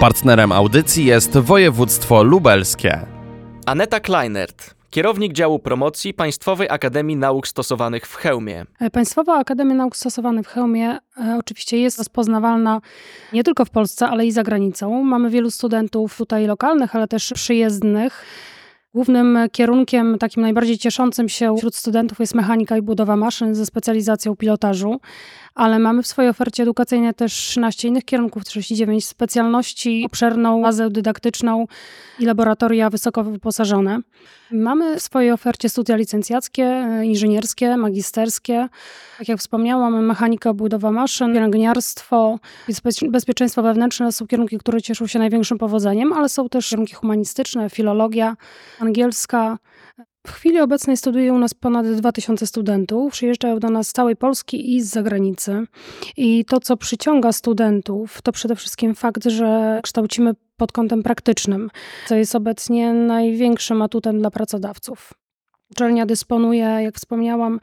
Partnerem audycji jest województwo lubelskie. Aneta Kleinert, kierownik działu promocji Państwowej Akademii Nauk Stosowanych w Chełmie. E, Państwowa Akademia Nauk Stosowanych w Chełmie e, oczywiście jest rozpoznawalna nie tylko w Polsce, ale i za granicą. Mamy wielu studentów tutaj lokalnych, ale też przyjezdnych. Głównym kierunkiem, takim najbardziej cieszącym się wśród studentów jest mechanika i budowa maszyn ze specjalizacją pilotażu, ale mamy w swojej ofercie edukacyjnej też 13 innych kierunków, 39 specjalności, obszerną bazę dydaktyczną i laboratoria wysoko wyposażone. Mamy w swojej ofercie studia licencjackie, e, inżynierskie, magisterskie. Tak jak wspomniałam, mechanika, budowa maszyn, pielęgniarstwo, bezpie- bezpieczeństwo wewnętrzne są kierunki, które cieszą się największym powodzeniem, ale są też kierunki humanistyczne, filologia, angielska. W chwili obecnej studiuje u nas ponad 2000 studentów. Przyjeżdżają do nas z całej Polski i z zagranicy. I to, co przyciąga studentów, to przede wszystkim fakt, że kształcimy pod kątem praktycznym, co jest obecnie największym atutem dla pracodawców. Uczelnia dysponuje, jak wspomniałam,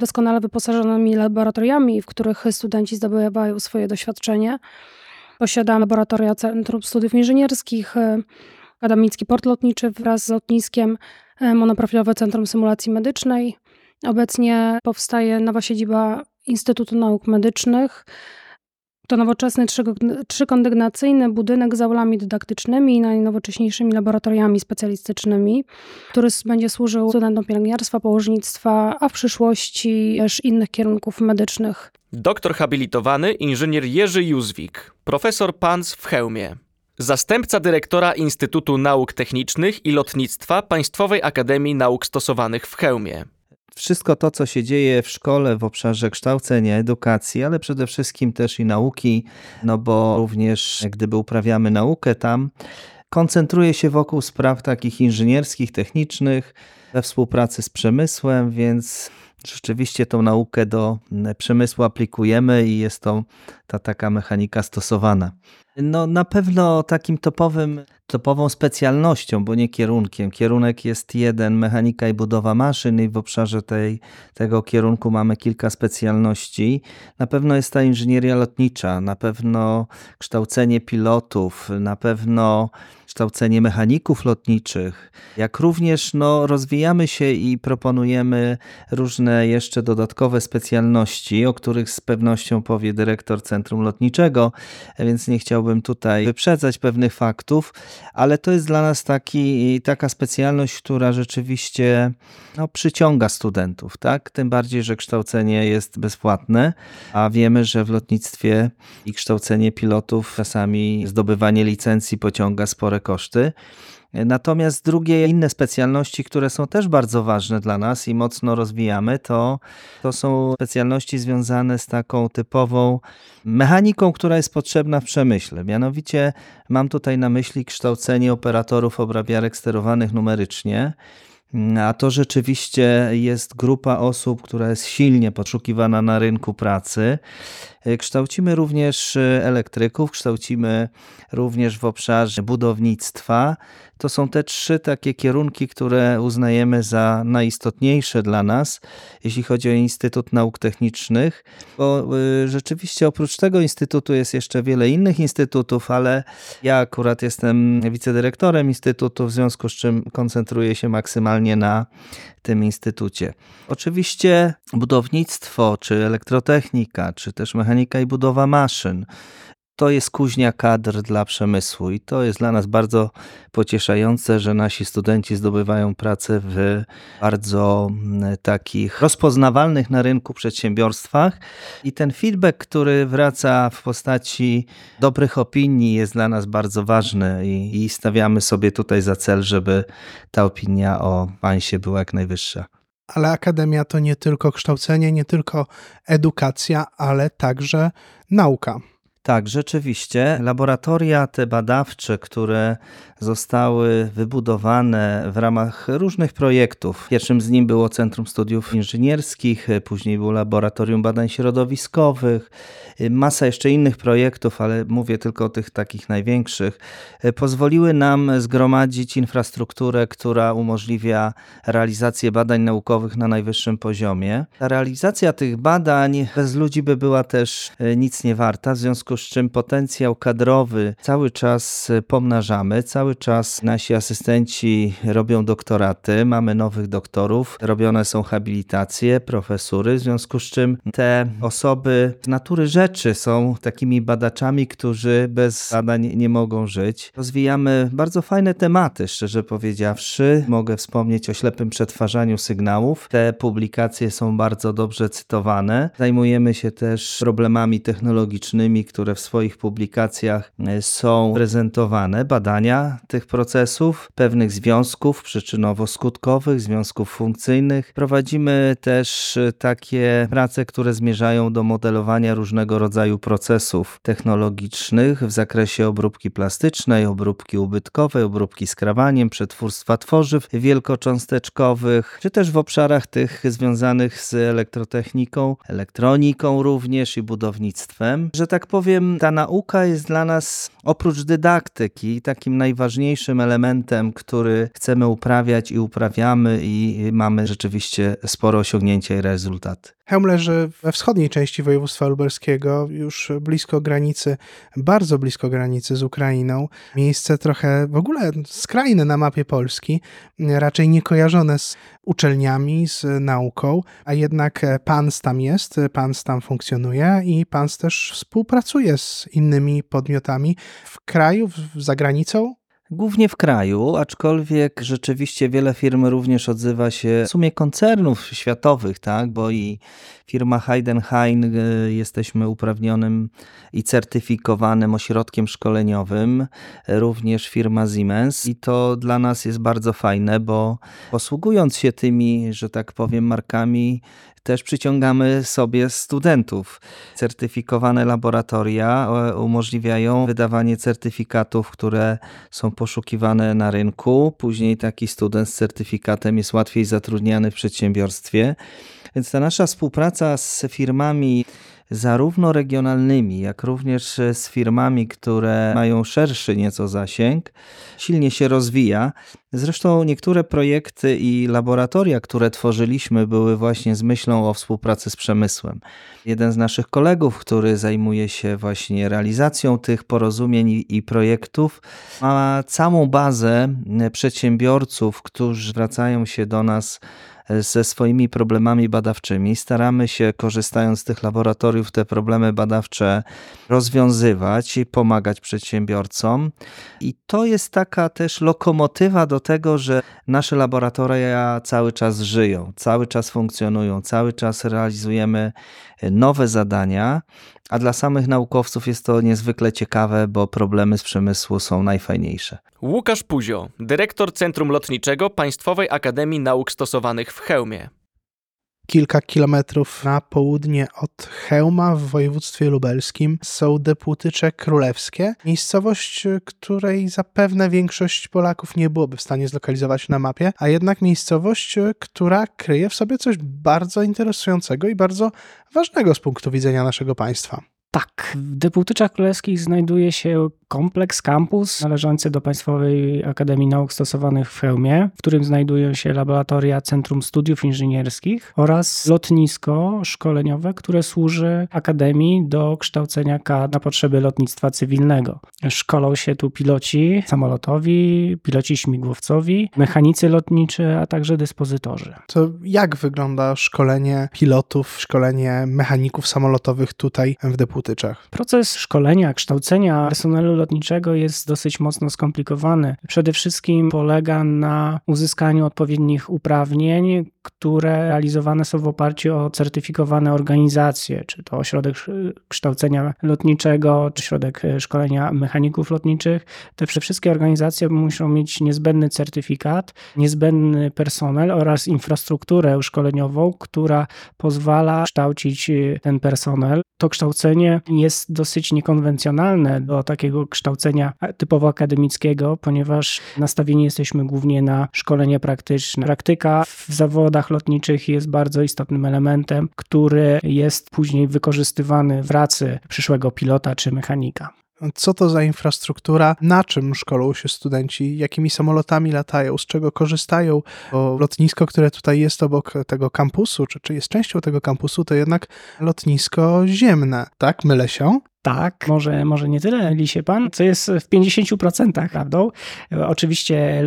doskonale wyposażonymi laboratoriami, w których studenci zdobywają swoje doświadczenie. Posiada laboratoria Centrum Studiów Inżynierskich, Akademicki Port Lotniczy wraz z lotniskiem, monoprofilowe Centrum Symulacji Medycznej. Obecnie powstaje nowa siedziba Instytutu Nauk Medycznych. To nowoczesny trzykondygnacyjny budynek z aulami dydaktycznymi i najnowocześniejszymi laboratoriami specjalistycznymi, który będzie służył studentom pielęgniarstwa, położnictwa, a w przyszłości też innych kierunków medycznych. Doktor habilitowany inżynier Jerzy Józwik, profesor PANS w Chełmie. Zastępca dyrektora Instytutu Nauk Technicznych i Lotnictwa Państwowej Akademii Nauk Stosowanych w Chełmie. Wszystko to, co się dzieje w szkole w obszarze kształcenia, edukacji, ale przede wszystkim też i nauki, no bo również gdyby uprawiamy naukę tam, koncentruje się wokół spraw takich inżynierskich, technicznych, we współpracy z przemysłem, więc rzeczywiście tą naukę do mm, przemysłu aplikujemy i jest to ta taka mechanika stosowana. No na pewno takim topowym, topową specjalnością, bo nie kierunkiem. Kierunek jest jeden, mechanika i budowa maszyn i w obszarze tej, tego kierunku mamy kilka specjalności. Na pewno jest ta inżynieria lotnicza, na pewno kształcenie pilotów, na pewno kształcenie mechaników lotniczych, jak również no, rozwijamy się i proponujemy różne jeszcze dodatkowe specjalności, o których z pewnością powie dyrektor Centrum Lotniczego, więc nie chciałbym tutaj wyprzedzać pewnych faktów, ale to jest dla nas taki, taka specjalność, która rzeczywiście no, przyciąga studentów, tak? Tym bardziej, że kształcenie jest bezpłatne, a wiemy, że w lotnictwie i kształcenie pilotów czasami zdobywanie licencji pociąga spore koszty. Natomiast drugie, inne specjalności, które są też bardzo ważne dla nas i mocno rozwijamy, to, to są specjalności związane z taką typową mechaniką, która jest potrzebna w przemyśle. Mianowicie mam tutaj na myśli kształcenie operatorów obrabiarek sterowanych numerycznie. A to rzeczywiście jest grupa osób, która jest silnie poszukiwana na rynku pracy. Kształcimy również elektryków, kształcimy również w obszarze budownictwa. To są te trzy takie kierunki, które uznajemy za najistotniejsze dla nas, jeśli chodzi o Instytut Nauk Technicznych, bo y, rzeczywiście oprócz tego instytutu jest jeszcze wiele innych instytutów, ale ja akurat jestem wicedyrektorem instytutu, w związku z czym koncentruję się maksymalnie na tym instytucie. Oczywiście budownictwo, czy elektrotechnika, czy też mechanika i budowa maszyn to jest kuźnia kadr dla przemysłu i to jest dla nas bardzo pocieszające, że nasi studenci zdobywają pracę w bardzo takich rozpoznawalnych na rynku przedsiębiorstwach i ten feedback, który wraca w postaci dobrych opinii jest dla nas bardzo ważny i, i stawiamy sobie tutaj za cel, żeby ta opinia o Pansie była jak najwyższa. Ale akademia to nie tylko kształcenie, nie tylko edukacja, ale także nauka. Tak, rzeczywiście. Laboratoria te badawcze, które zostały wybudowane w ramach różnych projektów. Pierwszym z nim było Centrum Studiów Inżynierskich, później było Laboratorium Badań Środowiskowych, masa jeszcze innych projektów, ale mówię tylko o tych takich największych. Pozwoliły nam zgromadzić infrastrukturę, która umożliwia realizację badań naukowych na najwyższym poziomie. Realizacja tych badań bez ludzi by była też nic nie warta, w związku z czym potencjał kadrowy cały czas pomnażamy, cały czas nasi asystenci robią doktoraty, mamy nowych doktorów, robione są habilitacje, profesury, w związku z czym te osoby z natury rzeczy są takimi badaczami, którzy bez badań nie mogą żyć. Rozwijamy bardzo fajne tematy, szczerze powiedziawszy. Mogę wspomnieć o ślepym przetwarzaniu sygnałów. Te publikacje są bardzo dobrze cytowane. Zajmujemy się też problemami technologicznymi, które w swoich publikacjach e, są prezentowane. Badania tych procesów, pewnych związków przyczynowo-skutkowych, związków funkcyjnych. Prowadzimy też e, takie prace, które zmierzają do modelowania różnego rodzaju procesów technologicznych w zakresie obróbki plastycznej, obróbki ubytkowej, obróbki skrawaniem, przetwórstwa tworzyw wielkocząsteczkowych, czy też w obszarach tych związanych z elektrotechniką, elektroniką również i budownictwem. Że tak powiem, ta nauka jest dla nas oprócz dydaktyki takim najważniejszym elementem, który chcemy uprawiać i uprawiamy i mamy rzeczywiście sporo osiągnięcia i rezultaty. Chełm leży we wschodniej części województwa lubelskiego, już blisko granicy, bardzo blisko granicy z Ukrainą. Miejsce trochę w ogóle skrajne na mapie Polski, raczej nie kojarzone z uczelniami, z nauką, a jednak PANS tam jest, PANS tam funkcjonuje i PANS też współpracuje z innymi podmiotami w kraju, za granicą. Głównie w kraju, aczkolwiek rzeczywiście wiele firm również odzywa się, w sumie koncernów światowych, tak, bo i firma Heidenhain y, jesteśmy uprawnionym i certyfikowanym ośrodkiem szkoleniowym, również firma Siemens. I to dla nas jest bardzo fajne, bo posługując się tymi, że tak powiem, markami, też przyciągamy sobie studentów. Certyfikowane laboratoria e, umożliwiają wydawanie certyfikatów, które są poszukiwane na rynku. Później taki student z certyfikatem jest łatwiej zatrudniany w przedsiębiorstwie. Więc ta nasza współpraca z firmami zarówno regionalnymi, jak również z firmami, które mają szerszy nieco zasięg, silnie się rozwija. Zresztą niektóre projekty i laboratoria, które tworzyliśmy, były właśnie z myślą o współpracy z przemysłem. Jeden z naszych kolegów, który zajmuje się właśnie realizacją tych porozumień i projektów, ma całą bazę przedsiębiorców, którzy zwracają się do nas ze swoimi problemami badawczymi. Staramy się, korzystając z tych laboratoriów, te problemy badawcze rozwiązywać i pomagać przedsiębiorcom. I to jest taka też lokomotywa do tego, że nasze laboratoria cały czas żyją, cały czas funkcjonują, cały czas realizujemy nowe zadania, a dla samych naukowców jest to niezwykle ciekawe, bo problemy z przemysłu są najfajniejsze. Łukasz Puzio, dyrektor Centrum Lotniczego Państwowej Akademii Nauk Stosowanych w Chełmie kilka kilometrów na południe od Chełma w województwie lubelskim są Deputycze Królewskie, miejscowość, której zapewne większość Polaków nie byłoby w stanie zlokalizować na mapie, a jednak miejscowość, która kryje w sobie coś bardzo interesującego i bardzo ważnego z punktu widzenia naszego państwa. Tak, w Deputyczach Królewskich znajduje się kompleks kampus należący do Państwowej Akademii Nauk Stosowanych w Chełmie, w którym znajdują się laboratoria Centrum Studiów Inżynierskich oraz lotnisko szkoleniowe, które służy Akademii do kształcenia kadr na potrzeby lotnictwa cywilnego. Szkolą się tu piloci samolotowi, piloci śmigłowcowi, mechanicy lotniczy, a także dyspozytorzy. To jak wygląda szkolenie pilotów, szkolenie mechaników samolotowych tutaj w Proces szkolenia, kształcenia personelu lotniczego jest dosyć mocno skomplikowany. Przede wszystkim polega na uzyskaniu odpowiednich uprawnień, które realizowane są w oparciu o certyfikowane organizacje, czy to ośrodek kształcenia lotniczego, czy środek szkolenia mechaników lotniczych. Te wszystkie organizacje muszą mieć niezbędny certyfikat, niezbędny personel oraz infrastrukturę szkoleniową, która pozwala kształcić ten personel. To kształcenie jest dosyć niekonwencjonalne do takiego kształcenia typowo akademickiego, ponieważ nastawieni jesteśmy głównie na szkolenie praktyczne. Praktyka w zawodach lotniczych jest bardzo istotnym elementem, który jest później wykorzystywany w pracy przyszłego pilota czy mechanika. Co to za infrastruktura? Na czym szkolą się studenci? Jakimi samolotami latają? Z czego korzystają? Bo lotnisko, które tutaj jest obok tego kampusu, czy, czy jest częścią tego kampusu, to jednak lotnisko ziemne. Tak? Mylę się? Tak, może, może nie tyle myli się pan, co jest w 50% prawdą. Oczywiście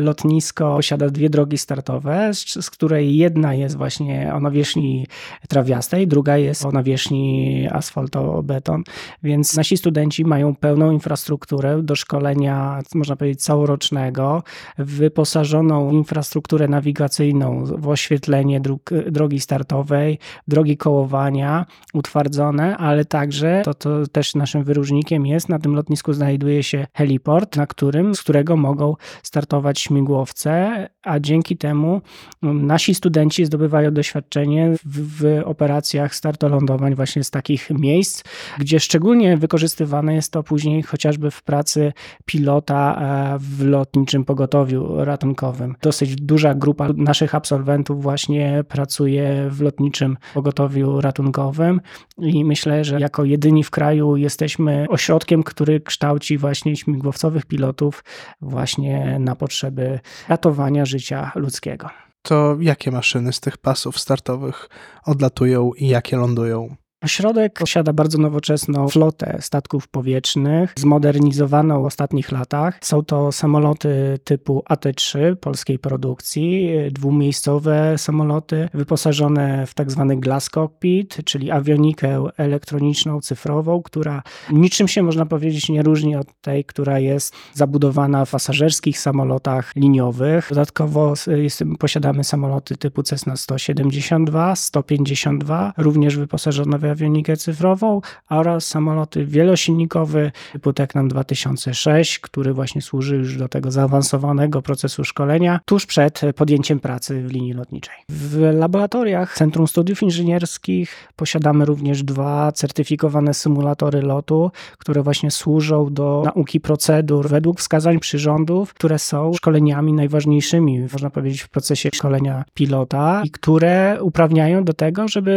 lotnisko posiada dwie drogi startowe, z, z której jedna jest właśnie o nawierzchni trawiastej, druga jest o nawierzchni asfaltobeton, więc nasi studenci mają pełną infrastrukturę do szkolenia, można powiedzieć, całorocznego, wyposażoną infrastrukturę nawigacyjną, w oświetlenie dróg, drogi startowej, drogi kołowania utwardzone, ale także to, to też naszym wyróżnikiem jest, na tym lotnisku znajduje się heliport, na którym, z którego mogą startować śmigłowce, a dzięki temu mm, nasi studenci zdobywają doświadczenie w, w operacjach startolądowań właśnie z takich miejsc, gdzie szczególnie wykorzystywane jest to później chociażby w pracy pilota e, w lotniczym pogotowiu ratunkowym. Dosyć duża grupa naszych absolwentów właśnie pracuje w lotniczym pogotowiu ratunkowym i myślę, że jako jedyni w kraju jesteśmy ośrodkiem, który kształci właśnie śmigłowcowych pilotów właśnie na potrzeby ratowania życia ludzkiego. To jakie maszyny z tych pasów startowych odlatują i jakie lądują? Ośrodek posiada bardzo nowoczesną flotę statków powietrznych, zmodernizowaną w ostatnich latach. Są to samoloty typu AT-3 polskiej produkcji, dwumiejscowe samoloty wyposażone w tak zwany glass cockpit, czyli awionikę elektroniczną, cyfrową, która niczym się można powiedzieć nie różni od tej, która jest zabudowana w pasażerskich samolotach liniowych. Dodatkowo jest, posiadamy samoloty typu Cessna 172, 152, również wyposażone w awionikę cyfrową oraz samoloty wielosilnikowy typu Tecnam 2006, który właśnie służy już do tego zaawansowanego procesu szkolenia tuż przed podjęciem pracy w linii lotniczej. W laboratoriach Centrum Studiów Inżynierskich posiadamy również dwa certyfikowane symulatory lotu, które właśnie służą do nauki procedur według wskazań przyrządów, które są szkoleniami najważniejszymi, można powiedzieć, w procesie szkolenia pilota i które uprawniają do tego, żeby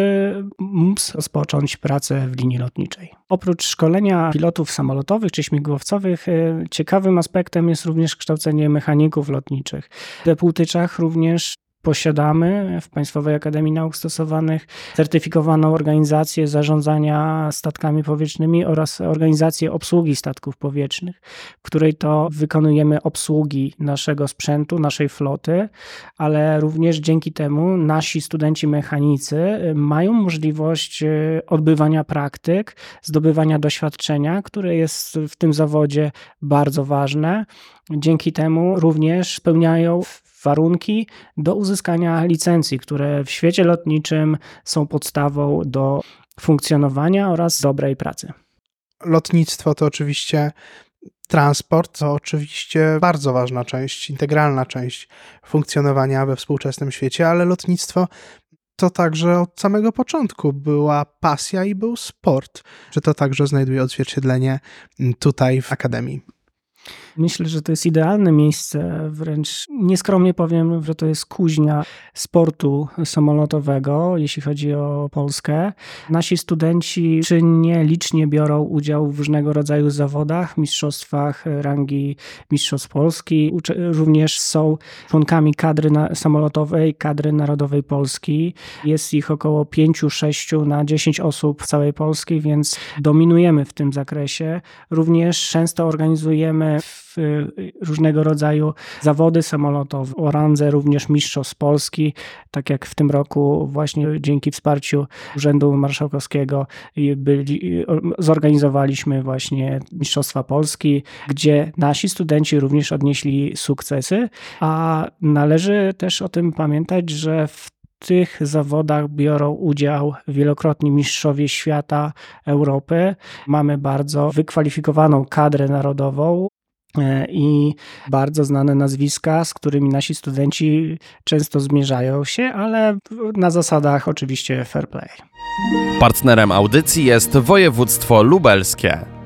móc rozpocząć rozpocząć pracę w linii lotniczej. Oprócz szkolenia pilotów samolotowych czy śmigłowcowych, e, ciekawym aspektem jest również kształcenie mechaników lotniczych. W Deputyczach również posiadamy w Państwowej Akademii Nauk Stosowanych certyfikowaną organizację zarządzania statkami powietrznymi oraz organizację obsługi statków powietrznych, w której to wykonujemy obsługi naszego sprzętu, naszej floty, ale również dzięki temu nasi studenci mechanicy mają możliwość e, odbywania praktyk, zdobywania doświadczenia, które jest w tym zawodzie bardzo ważne. Dzięki temu również spełniają warunki do uzyskania licencji, które w świecie lotniczym są podstawą do funkcjonowania oraz dobrej pracy. Lotnictwo to oczywiście transport, to oczywiście bardzo ważna część, integralna część funkcjonowania we współczesnym świecie, ale lotnictwo to także od samego początku była pasja i był sport. Czy to także znajduje odzwierciedlenie tutaj w Akademii? Myślę, że to jest idealne miejsce, wręcz nieskromnie powiem, że to jest kuźnia sportu samolotowego, jeśli chodzi o Polskę. Nasi studenci czynnie, licznie biorą udział w różnego rodzaju zawodach, mistrzostwach rangi Mistrzostw Polski. Również są członkami kadry samolotowej, kadry narodowej Polski. Jest ich około 5-6 na 10 osób w całej Polski, więc dominujemy w tym zakresie. Również często organizujemy różnego rodzaju zawody samolotowe, o randze również mistrzostw Polski, tak jak w tym roku właśnie dzięki wsparciu Urzędu Marszałkowskiego byli, zorganizowaliśmy właśnie Mistrzostwa Polski, gdzie nasi studenci również odnieśli sukcesy, a należy też o tym pamiętać, że w tych zawodach biorą udział wielokrotni mistrzowie świata, Europy. Mamy bardzo wykwalifikowaną kadrę narodową, i bardzo znane nazwiska, z którymi nasi studenci często zmierzają się, ale na zasadach oczywiście fair play. Partnerem audycji jest województwo lubelskie.